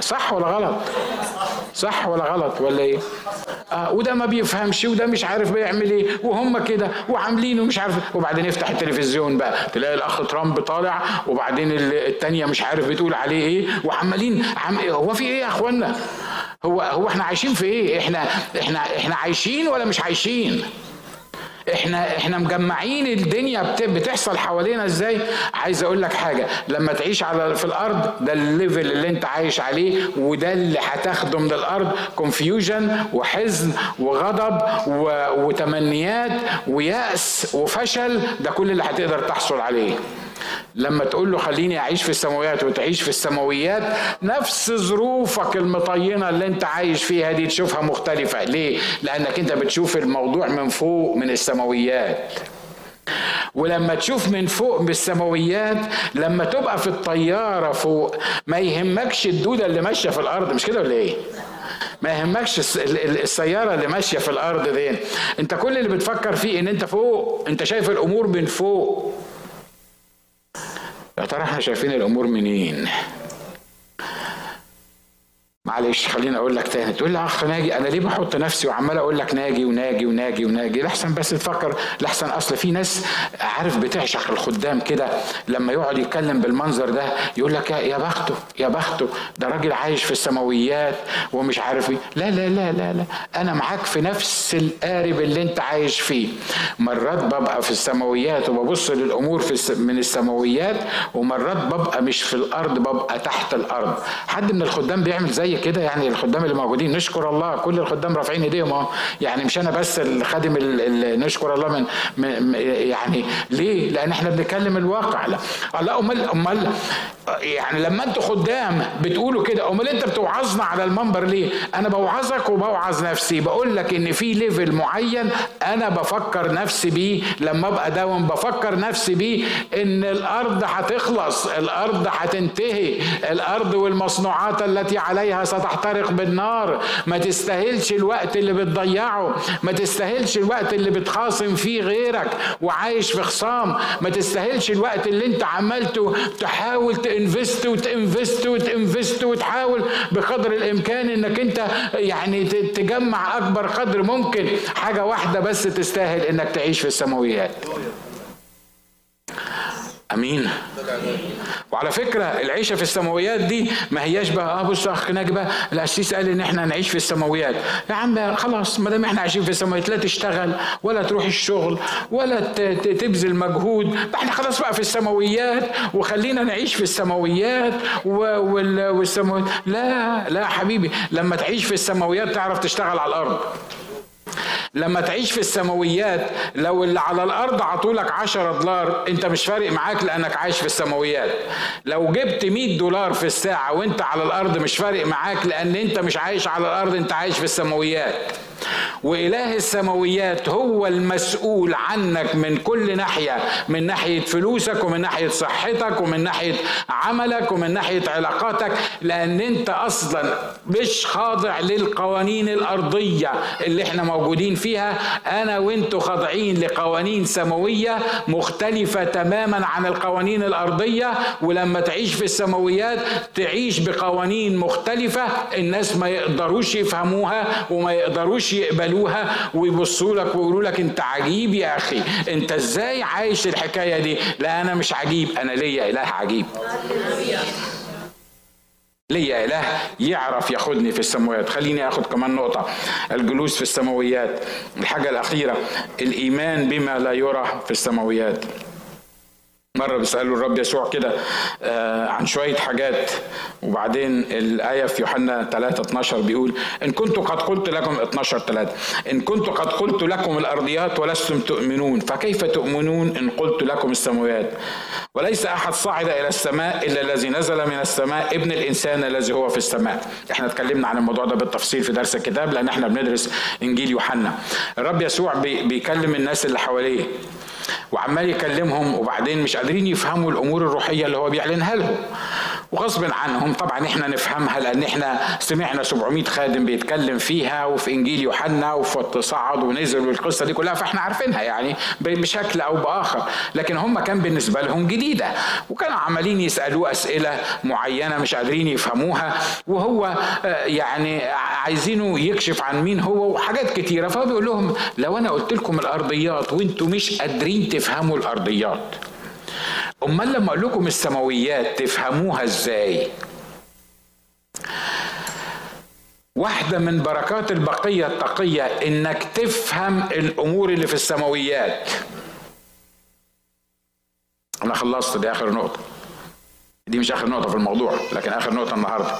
صح ولا غلط؟ صح ولا غلط ولا إيه؟ آه وده ما بيفهمش وده مش عارف بيعمل إيه وهم كده وعاملين ومش عارف. وبعدين يفتح التلفزيون بقى تلاقي الأخ ترامب طالع وبعدين التانية مش عارف بتقول عليه إيه وعمالين عم هو في إيه يا إخوانا؟ هو هو إحنا عايشين في إيه؟ إحنا إحنا إحنا عايشين ولا مش عايشين؟ إحنا إحنا مجمعين الدنيا بتحصل حوالينا إزاي؟ عايز أقول لك حاجة لما تعيش على في الأرض ده ال level اللي انت عايش عليه وده اللي هتاخده من الأرض confusion وحزن وغضب وتمنيات ويأس وفشل ده كل اللي هتقدر تحصل عليه. لما تقول له خليني أعيش في السماويات وتعيش في السماويات نفس ظروفك المطينة اللي أنت عايش فيها دي تشوفها مختلفة. ليه؟ لأنك أنت بتشوف الموضوع من فوق من السماويات. ولما تشوف من فوق بالسماويات لما تبقى في الطيارة فوق ما يهمكش الدودة اللي ماشية في الأرض. مش كده ولا إيه؟ ما يهمكش السيارة اللي ماشية في الأرض دي. أنت كل اللي بتفكر فيه إن أنت فوق أنت شايف الأمور من فوق. يا ترى إحنا شايفين الأمور منين؟ معلش خليني أقول لك تاني. تقول لي أخ ناجي أنا ليه بحط نفسي وعمال أقول لك ناجي وناجي وناجي وناجي؟ لحسن بس تفكر لحسن أصل في ناس عارف بتعشق الخدام كده لما يقعد يتكلم بالمنظر ده يقول لك يا بخته يا بخته ده راجل عايش في السماويات ومش عارف إيه. لا لا لا لا لا. أنا معاك في نفس القارب اللي أنت عايش فيه. مرات ببقى في السماويات وببص للأمور في من السماويات ومرات ببقى مش في الأرض ببقى تحت الأرض. حد من الخدام بيعمل زي كده يعني الخدام اللي موجودين. نشكر الله كل الخدام رافعين ايديهم اهو. يعني مش أنا بس الخادم اللي نشكر الله من, يعني ليه؟ لأن إحنا بنتكلم الواقع. لا الله امال امال يعني لما أنتوا خدام بتقولوا كده امال انت بتوعظنا على المنبر ليه؟ أنا بوعظك وبوعظ نفسي. بقول لك ان في ليفل معين أنا بفكر نفسي بيه. لما ابقى داوم بفكر نفسي بيه ان الأرض هتخلص الأرض هتنتهي الأرض والمصنوعات التي عليها ستحترق بالنار. ما تستاهلش الوقت اللي بتضيعه. ما تستاهلش الوقت اللي بتخاصم فيه غيرك وعايش في خصام. ما تستاهلش الوقت اللي انت عملته تحاول تنفست وتنفست وتنفست وتحاول بقدر الامكان انك انت يعني تجمع اكبر قدر ممكن. حاجة واحدة بس تستاهل انك تعيش في السماويات. أمين. وعلى فكرة العيشة في السماويات دي ما هياش بقى آه بص أخ بقى القسيس قال إن إحنا نعيش في السماويات. يا عم خلاص ما دام إحنا عايشين في السماويات لا تشتغل ولا تروح الشغل ولا تبذل مجهود. إحنا خلاص بقى في السماويات وخلينا نعيش في السماويات والسماويات لا لا حبيبي لما تعيش في السماويات تعرف تشتغل على الأرض. لما تعيش في السماويات لو اللي على الأرض عطولك 10 دولار أنت مش فارق معاك لأنك عايش في السماويات. لو جبت 100 دولار في الساعة وأنت على الأرض مش فارق معاك لأن أنت مش عايش على الأرض أنت عايش في السماويات. وإله السماويات هو المسؤول عنك من كل ناحية من ناحية فلوسك ومن ناحية صحتك ومن ناحية عملك ومن ناحية علاقاتك لأن أنت أصلا مش خاضع للقوانين الأرضية اللي إحنا موجودين فيها أنا وأنتوا خاضعين لقوانين سماوية مختلفة تماما عن القوانين الأرضية ولما تعيش في السماويات تعيش بقوانين مختلفة الناس ما يقدروش يفهموها وما يقدروش يقبلوها ويبصوا لك ويقولوا لك أنت عجيب يا أخي أنت إزاي عايش الحكاية دي؟ لا أنا مش عجيب أنا ليا إله عجيب. ليا إله يعرف ياخدني في السماوات. خليني آخد كمان نقطة. الجلوس في السماويات الحاجة الأخيرة الإيمان بما لا يرى في السماويات. مرة بيسألوا الرب يسوع كده آه، عن شوية حاجات. وبعدين الآية في يوحنا 3 12 بيقول إن كنت قد قلت لكم 12 3 إن كنت قد قلت لكم الأرضيات ولستم تؤمنون فكيف تؤمنون إن قلت لكم السماوات؟ وليس أحد صعد إلى السماء إلا الذي نزل من السماء ابن الإنسان الذي هو في السماء. إحنا اتكلمنا عن الموضوع ده بالتفصيل في درس الكتاب لأن إحنا بندرس إنجيل يوحنا. الرب يسوع بيكلم الناس اللي حواليه. وعمال يكلمهم وبعدين مش قادرين يفهموا الأمور الروحية اللي هو بيعلنها لهم. وغصب عنهم. طبعا إحنا نفهمها لأن إحنا سمعنا 700 خادم بيتكلم فيها وفي إنجيل يوحنا وفي صعد ونزل والقصة دي كلها فإحنا عارفينها يعني بشكل أو بآخر. لكن هم كان بالنسبة لهم جديدة وكانوا عمالين يسألوه أسئلة معينة مش قادرين يفهموها وهو آه، يعني عايزينه يكشف عن مين هو وحاجات كتيرة. فهو بيقول لهم لو أنا قلت لكم الأرضيات وأنتم مش قادرين تفهموا الأرضيات. أمال لما أقول لكم السماويات تفهموها إزاي؟ واحدة من بركات البقية التقية إنك تفهم الأمور اللي في السماويات. أنا خلصت دي آخر نقطة. دي مش آخر نقطة في الموضوع لكن آخر نقطة النهاردة.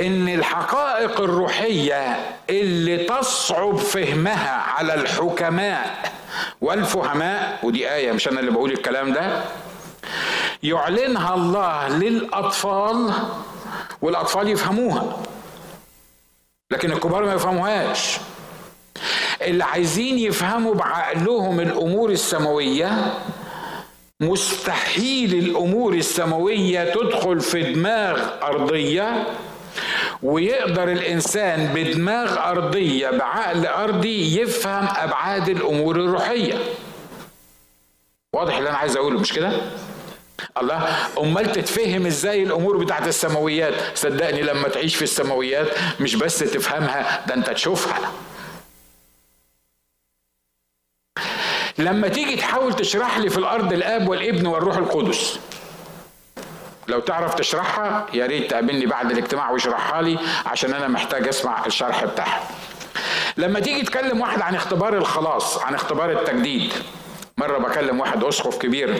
إن الحقائق الروحية اللي تصعب فهمها على الحكماء والفهماء ودي آية مش أنا اللي بقول الكلام ده يعلنها الله للأطفال والأطفال يفهموها لكن الكبار ما يفهموهاش. اللي عايزين يفهموا بعقلهم الأمور السماوية مستحيل الأمور السماوية تدخل في دماغ أرضية ويقدر الإنسان بدماغ أرضية بعقل أرضي يفهم أبعاد الأمور الروحية. واضح اللي أنا عايز أقوله مش كده؟ الله أمال تتفهم إزاي الأمور بتاعت السماويات؟ صدقني لما تعيش في السماويات مش بس تفهمها ده أنت تشوفها. لما تيجي تحاول تشرح لي في الأرض الآب والابن والروح القدس لو تعرف تشرحها يا ريت تقابلني بعد الاجتماع واشرحها لي عشان أنا محتاج أسمع الشرح بتاعها. لما تيجي تكلم واحد عن اختبار الخلاص عن اختبار التجديد مرة بكلم واحد أسقف كبير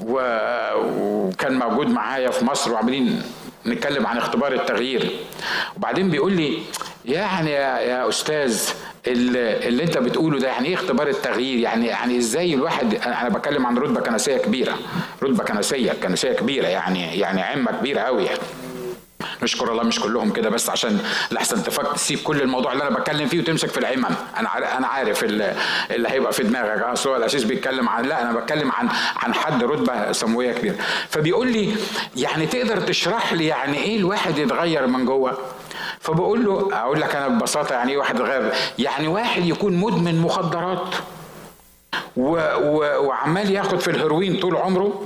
وكان موجود معايا في مصر وعاملين نتكلم عن اختبار التغيير. وبعدين بيقول لي يعني يا, يا أستاذ اللي, انت بتقوله ده يعني إيه اختبار التغيير؟ يعني يعني إزاي الواحد أنا بتكلم عن رتبة كنسية كبيرة رتبة كنسية كنسية كبيرة يعني يعني عمة كبيرة قوي يعني نشكر الله مش كلهم كده بس عشان لحسن تفك تسيب كل الموضوع اللي أنا بتكلم فيه وتمسك في العمم. أنا أنا عارف اللي هيبقى في دماغك. أصل هو الاساس بيتكلم عن لا أنا بتكلم عن عن حد رتبة سموية كبيرة. فبيقول لي يعني تقدر تشرح لي يعني إيه الواحد يتغير من جوه؟ فبقول له أقول لك أنا ببساطة يعني إيه واحد غير يعني واحد يكون مدمن مخدرات و و وعمال ياخد في الهيروين طول عمره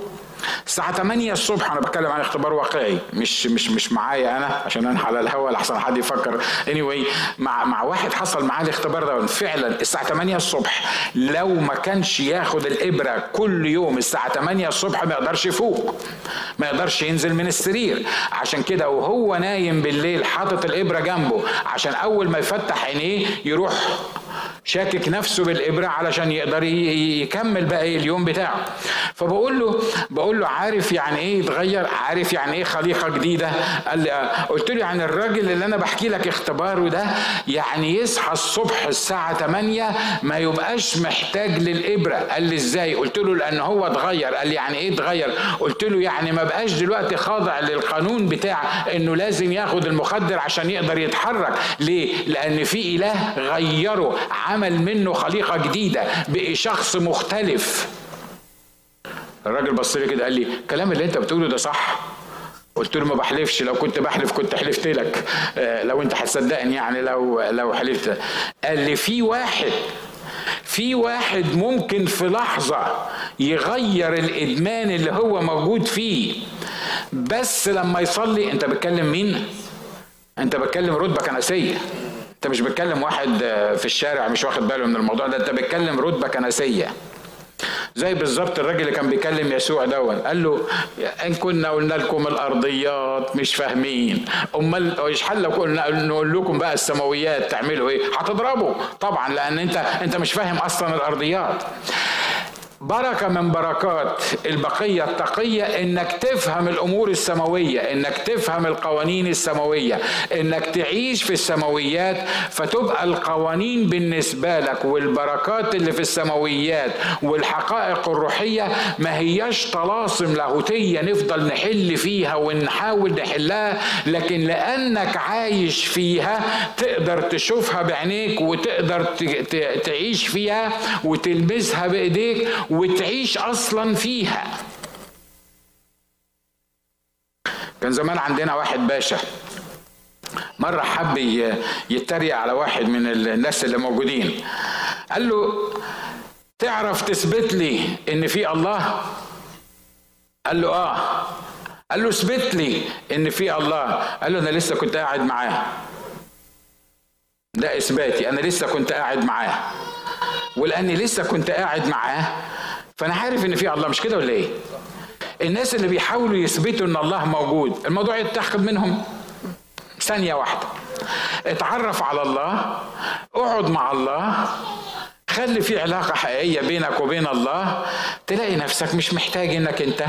الساعة 8 الصبح أنا بتكلم عن اختبار واقعي. مش مش مش معايا أنا عشان أنا على الهوا لحسن حد يفكر. Anyway مع مع واحد حصل معاه الاختبار ده فعلا الساعة 8 الصبح لو ما كانش ياخد الإبرة كل يوم الساعة 8 الصبح ما يقدرش يفوق. ما يقدرش ينزل من السرير. عشان كده وهو نايم بالليل حاطط الإبرة جنبه عشان أول ما يفتح عينيه يروح شاكك نفسه بالإبرة علشان يقدر يكمل بقى اليوم بتاعه. فبقول له بقول له عارف يعني إيه يتغير؟ عارف يعني إيه خليقة جديدة؟ قال لي آه. قلت له يعني الراجل اللي أنا بحكي لك اختباره ده يعني يصحى الصبح الساعة 8 ما يبقاش محتاج للإبرة. قال لي إزاي؟ قلت له لأن هو اتغير. قال لي يعني إيه اتغير؟ قلت له يعني ما بقاش دلوقتي خاضع للقانون بتاع إنه لازم ياخد المخدر عشان يقدر يتحرك. ليه؟ لأن في إله غيره عمل منه خليقة جديدة بقي شخص مختلف. الراجل بص لي كده قال لي الكلام اللي انت بتقوله ده صح. قلت له ما بحلفش لو كنت بحلف كنت حلفت لك. آه، لو انت هتصدقني يعني لو لو حلفت. قال لي في واحد في واحد ممكن في لحظة يغير الإدمان اللي هو موجود فيه بس لما يصلي أنت بتكلم مين؟ أنت بتكلم رتبة كنسية. انت مش بتكلم واحد في الشارع مش واخد باله من الموضوع ده انت بتكلم رتبة كنسية. زي بالظبط الراجل اللي كان بيكلم يسوع دون قال له إن كنا قلنا لكم الأرضيات مش فاهمين. أمال إيش حل قلنا نقول لكم بقى السماويات تعملوا إيه؟ هتضربوا. طبعا لأن أنت أنت مش فاهم أصلا الأرضيات. بركة من بركات. البقية التقية إنك تفهم الأمور السماوية إنك تفهم القوانين السماوية إنك تعيش في السماويات فتبقى القوانين بالنسبة لك والبركات اللي في السماويات والحقائق الروحية ما هياش طلاسم لاهوتية نفضل نحل فيها ونحاول نحلها لكن لأنك عايش فيها تقدر تشوفها بعينيك وتقدر تعيش فيها وتلمسها بإيديك وتعيش أصلا فيها. كان زمان عندنا واحد باشا مرة حب يتريق على واحد من الناس اللي موجودين. قال له تعرف تثبت لي إن في الله؟ قال له آه. قال له اثبت لي إن في الله. قال له أنا لسه كنت قاعد معاه. ده إثباتي أنا لسه كنت قاعد معاه. ولأني لسه كنت قاعد معاه فأنا عارف إن في الله مش كده ولا إيه؟ الناس اللي بيحاولوا يثبتوا إن الله موجود الموضوع يتاخد منهم ثانية واحدة. اتعرف على الله اقعد مع الله خلي في علاقة حقيقية بينك وبين الله تلاقي نفسك مش محتاج إنك أنت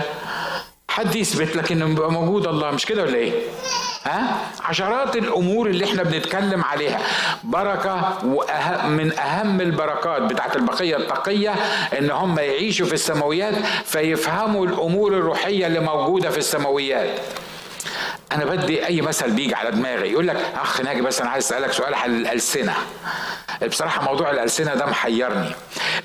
حد يثبت لك إنه بيبقى موجود الله مش كده ولا إيه؟ ها؟ عشرات الأمور اللي إحنا بنتكلم عليها بركة وأهم من أهم البركات بتاعت البقية التقية إن هم يعيشوا في السماويات فيفهموا الأمور الروحية اللي موجودة في السماويات. أنا بدي أي مثل بيجي على دماغي. يقول لك أخ ناجي بس أنا عايز أسألك سؤال على الألسنة. بصراحة موضوع الألسنة ده محيرني.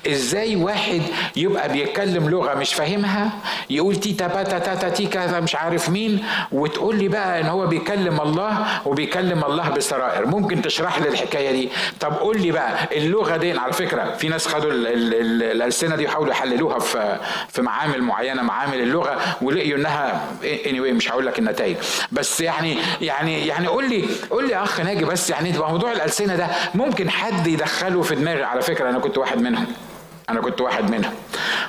إزاي واحد يبقى بيتكلم لغة مش فاهمها يقول تيتا باتا تاتا تيكا مش عارف مين وتقول لي بقى إن هو بيكلم الله وبيكلم الله بسرائر. ممكن تشرح لي الحكاية دي؟ طب قول لي بقى اللغة دي على فكرة في ناس خدوا الألسنة دي يحاولوا يحللوها في في معامل معينة معامل اللغة ولقيوا إنها اني anyway مش هقول لك النتائج. يعني يعني يعني قول لي قول لي أخ ناجي بس يعني موضوع الألسنة ده ممكن حد يدخله في دماغي. على فكرة أنا كنت واحد منهم أنا كنت واحد منهم.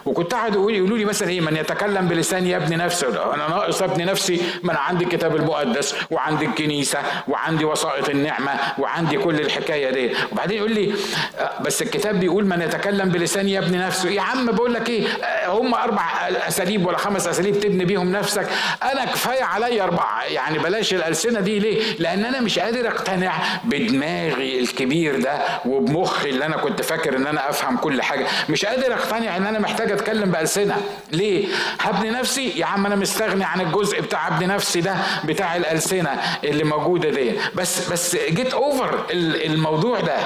وكنت قاعد يقولوا لي مثلا إيه من يتكلم بلسان يبني نفسه. أنا ناقص ابني نفسي ما أنا عندي الكتاب المقدس وعندي الكنيسة وعندي وسائط النعمة وعندي كل الحكاية دي. وبعدين يقول لي آه، بس الكتاب بيقول من يتكلم بلسان يبني نفسه. يا عم بقول لك إيه آه، هم أربع أساليب ولا خمس أساليب تبني بيهم نفسك. أنا كفاية عليا اربعه يعني بلاش الألسنة دي ليه؟ لأن أنا مش قادر أقتنع بدماغي الكبير ده وبمخي اللي أنا كنت فاكر إن أنا أفهم كل حاجة. مش قادر أقتنع إن أنا محتاج أتكلم بألسنة. ليه؟ هبني نفسي؟ يا عم أنا مستغني عن الجزء بتاع ابني نفسي ده بتاع الألسنة اللي موجودة دي. بس بس جيت اوفر الموضوع ده.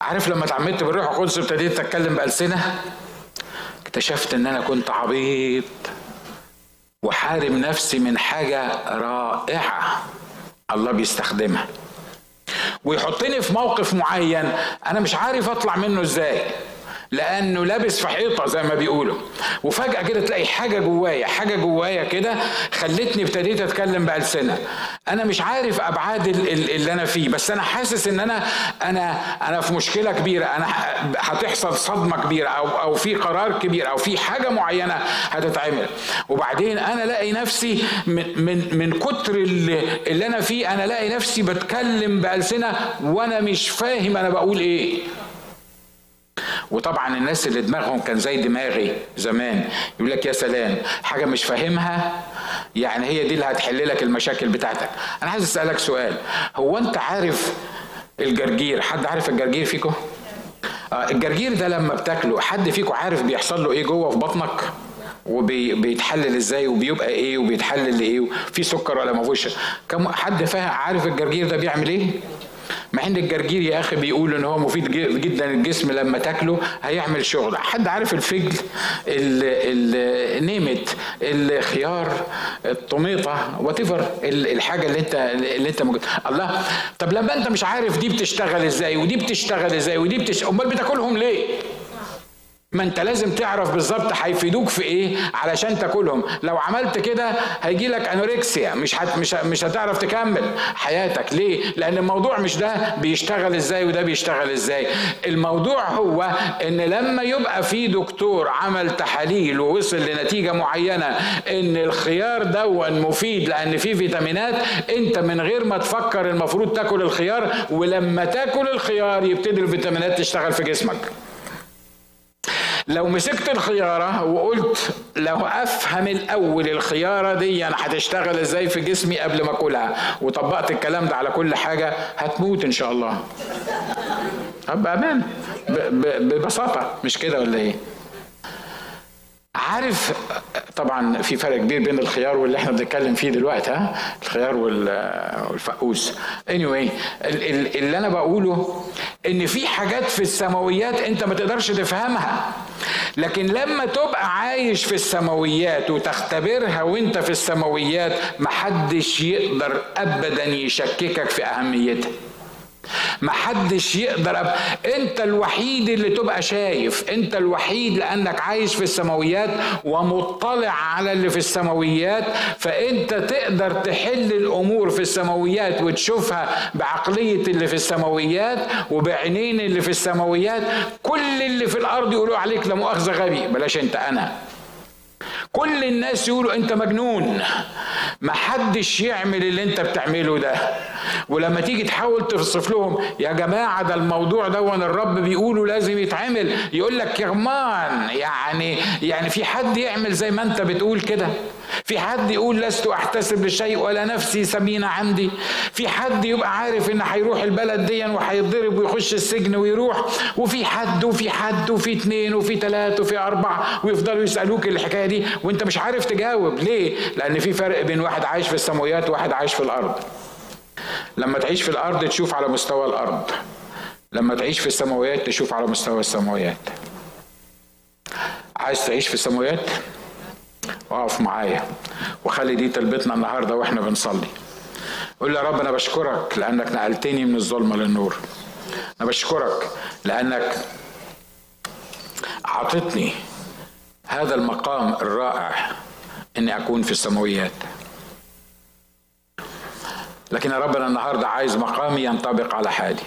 عارف لما اتعمدت بالروح القدس ابتديت أتكلم بألسنة؟ اكتشفت إن أنا كنت عبيط وحارم نفسي من حاجة رائعة الله بيستخدمها. ويحطني في موقف معين أنا مش عارف أطلع منه إزاي. لأنه لابس في حيطة زي ما بيقولوا. وفجأة كده تلاقي حاجة جوايا حاجة جوايا كده خلتني ابتديت أتكلم بألسنة. أنا مش عارف أبعاد اللي أنا فيه بس أنا حاسس إن أنا أنا أنا في مشكلة كبيرة. أنا هتحصل صدمة كبيرة أو أو في قرار كبير أو في حاجة معينة هتتعمل. وبعدين أنا الاقي نفسي من من من كتر اللي, اللي أنا فيه أنا الاقي نفسي بتكلم بألسنة وأنا مش فاهم أنا بقول إيه. وطبعا الناس اللي دماغهم كان زي دماغي زمان يقول لك يا سلام حاجة مش فاهمها يعني هي دي اللي هتحل لك المشاكل بتاعتك. أنا عايز أسألك سؤال هو أنت عارف الجرجير؟ حد عارف الجرجير فيكم آه الجرجير ده لما بتاكله حد فيكم عارف بيحصل له إيه جوه في بطنك؟ وبيتحلل إزاي؟ وبيبقى إيه؟ وبيتحلل لإيه؟ في سكر ولا ما فيهوش؟ كم حد فاهم عارف الجرجير ده بيعمل إيه؟ مع إن الجرجير يا أخي بيقول إن هو مفيد جدا الجسم لما تاكله هيعمل شغل. حد عارف الفجل name it الخيار الطميطة what الحاجة اللي انت اللي أنت موجود. الله طب لما أنت مش عارف دي بتشتغل إزاي ودي بتشتغل إزاي ودي بتشتغل أمال بتاكلهم ليه؟ ما انت لازم تعرف بالظبط هيفيدوك في إيه علشان تاكلهم. لو عملت كده هيجي لك anorexia مش هت مش مش هتعرف تكمل حياتك. ليه؟ لأن الموضوع مش ده بيشتغل إزاي وده بيشتغل إزاي. الموضوع هو إن لما يبقى في دكتور عمل تحاليل ووصل لنتيجة معينة إن الخيار دون مفيد لأن فيه فيتامينات أنت من غير ما تفكر المفروض تاكل الخيار ولما تاكل الخيار يبتدي الفيتامينات تشتغل في جسمك. لو مسكت الخيارة وقلت لو أفهم الأول الخيارة دي أنا هتشتغل إزاي في جسمي قبل ما أكلها؟ وطبقت الكلام ده على كل حاجة هتموت إن شاء الله. بأمان. ببساطة. مش كده ولا إيه؟ عارف طبعا في فرق كبير بين الخيار واللي إحنا بنتكلم فيه دلوقتي ها؟ الخيار والفقوس. Anyway اللي أنا بقوله إن في حاجات في السماويات أنت ما تقدرش تفهمها. لكن لما تبقى عايش في السماويات وتختبرها وانت في السماويات محدش يقدر ابدا يشككك في أهميتها. محدش يقدر أب... أنت الوحيد اللي تبقى شايف أنت الوحيد لأنك عايش في السماويات ومطلع على اللي في السماويات فأنت تقدر تحل الأمور في السماويات وتشوفها بعقلية اللي في السماويات وبعينين اللي في السماويات. كل اللي في الأرض يقولوا عليك لا مؤاخذة غبي بلاش أنت أنا. كل الناس يقولوا أنت مجنون. محدش يعمل اللي أنت بتعمله ده. ولما تيجي تحاول توصف لهم يا جماعة ده الموضوع ده الرب بيقوله لازم يتعمل. يقول لك يا يعني يعني في حد يعمل زي ما أنت بتقول كده؟ في حد يقول لست أحتسب لشيء ولا نفسي سمينة عندي؟ في حد يبقى عارف إن هيروح البلد دي وهيتضرب ويخش السجن ويروح؟ وفي حد وفي حد وفي اتنين وفي تلاتة وفي أربعة ويفضلوا يسألوك الحكاية دي وأنت مش عارف تجاوب. ليه؟ لأن في فرق بين واحد عايش في السماويات وواحد عايش في الأرض. لما تعيش في الأرض تشوف على مستوى الأرض. لما تعيش في السماويات تشوف على مستوى السماويات. عايز تعيش في السماويات؟ اقف معايا وخلي دي تلبتنا النهارده وإحنا بنصلي. قول يا رب أنا بشكرك لانك نقلتني من الظلمة للنور. أنا بشكرك لانك اعطتني هذا المقام الرائع اني اكون في السماويات. لكن يا رب أنا النهارده عايز مقامي ينطبق على حالي.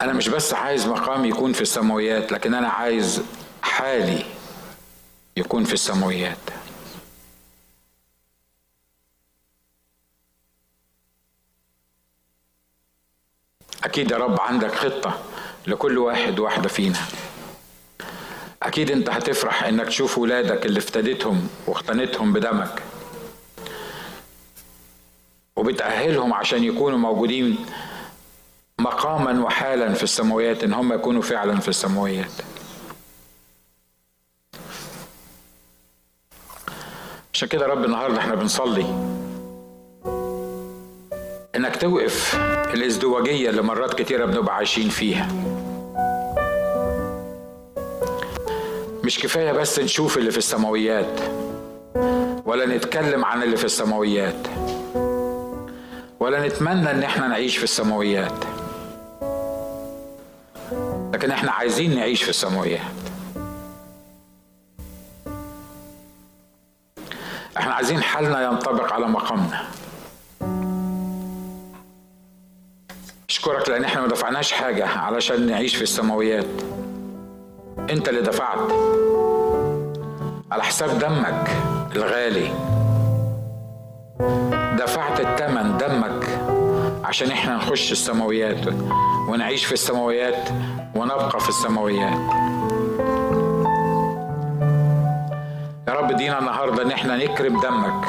أنا مش بس عايز مقامي يكون في السماويات لكن أنا عايز حالي يكون في السماويات. أكيد يا رب عندك خطة لكل واحد واحدة فينا. أكيد أنت هتفرح إنك تشوف ولادك اللي افتديتهم واختنتهم بدمك. وبتأهلهم عشان يكونوا موجودين مقاما وحالا في السماويات إن هم يكونوا فعلا في السماويات. عشان كده رب النهارده إحنا بنصلي انك توقف الازدواجية اللي مرات كتيرة بنبقى عايشين فيها. مش كفاية بس نشوف اللي في السماويات ولا نتكلم عن اللي في السماويات ولا نتمنى ان إحنا نعيش في السماويات. لكن إحنا عايزين نعيش في السماويات. عايزين حالنا ينطبق على مقامنا. أشكرك لأن إحنا ما دفعناش حاجة علشان نعيش في السماويات. أنت اللي دفعت. على حساب دمك الغالي. دفعت الثمن دمك عشان إحنا نخش السماويات ونعيش في السماويات ونبقى في السماويات. دينا النهارده إن إحنا نكرم دمك.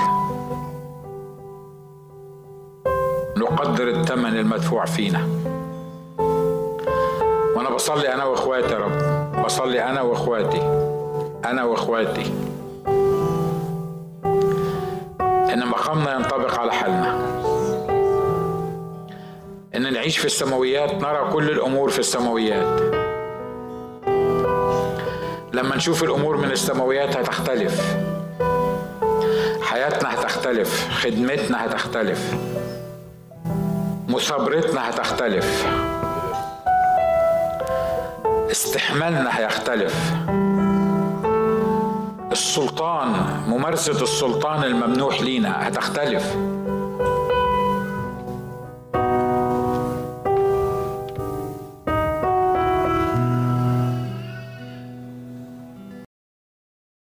نقدر الثمن المدفوع فينا. وأنا بصلي أنا وإخواتي يا رب. بصلي أنا وإخواتي. أنا وإخواتي. إن مقامنا ينطبق على حالنا. إن نعيش في السماويات نرى كل الأمور في السماويات. لما نشوف الأمور من السماويات هتختلف. حياتنا هتختلف. خدمتنا هتختلف. مثابرتنا هتختلف. استحمالنا هيختلف. السلطان ممارسة السلطان الممنوح لينا هتختلف.